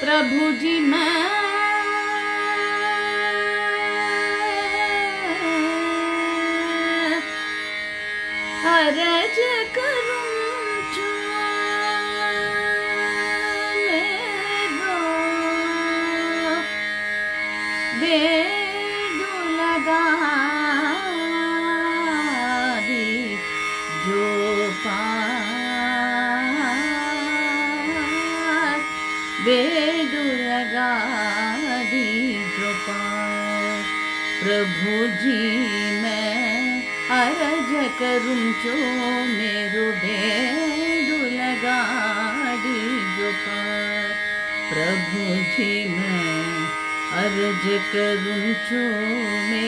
प्रभु जी मैं अरज करूँ बेडुरगारी कृपा प्रभु गाडी जोपा प्रभुजी मे अर्ज करुचो मे भेदु लगाडि जोपा प्रभुजी मज कुञ्च मो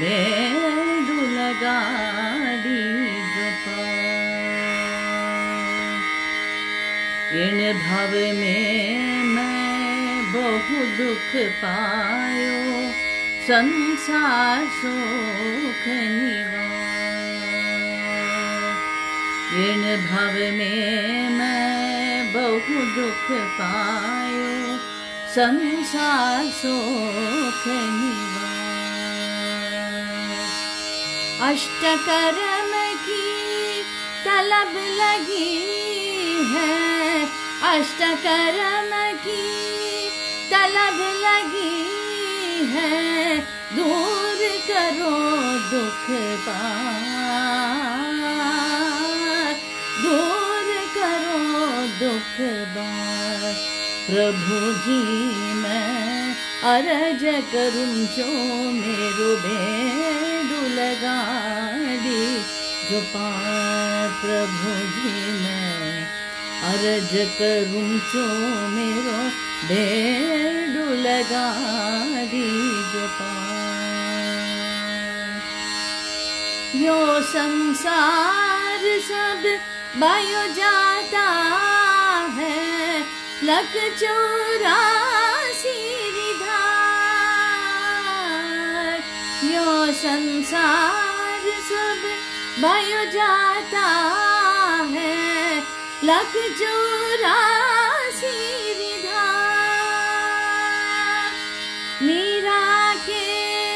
वेदु लगाडी इन भव में मैं बहु दुख पायो, संसार सुख इन भव में मैं बहु दुख पायो, संसार सुख अष्टकर्म की तलब लगी है अष्टकर्म की तलब लगी है। दूर करो दुख बार। दूर करो दुख बार। प्रभु जी, मैं अरज करूँ जो मेरो बेडू लगा दी। जो पार प्रभु जी अरज करूँ मेरो दी यो संसार सब बायो जाता है, लख चौरासी विधार। यो संसार सब बायो जाता है लख विधार मीरा के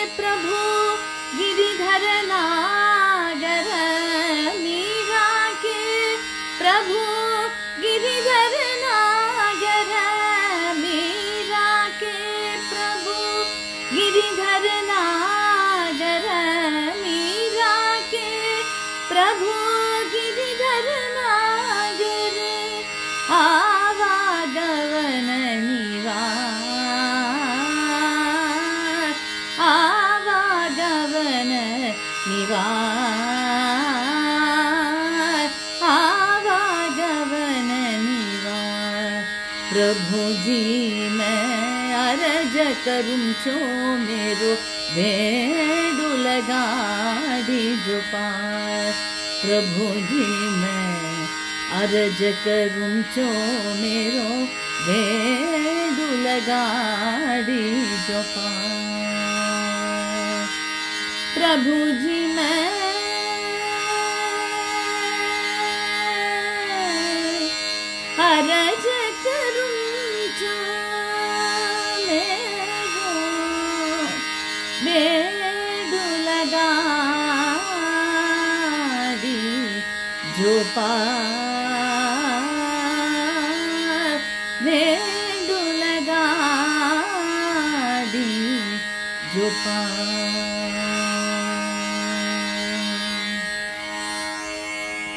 प्रभु गिरिधर नागर। मीरा के प्रभु गिरिधर नागर। मीरा के प्रभु गिरिधर नागर। मीरा के प्रभु निवार आवागवन निवार। प्रभु जी मैं अरज करूं छो मेरो भेड़ू लगा दी जो पार। प्रभु जी मैं अरज करूं छो मेरो भेड़ू लगा दी जो पार प्रभु जी मैं। अरज करूँ जो बेडू लगा दी जो पार।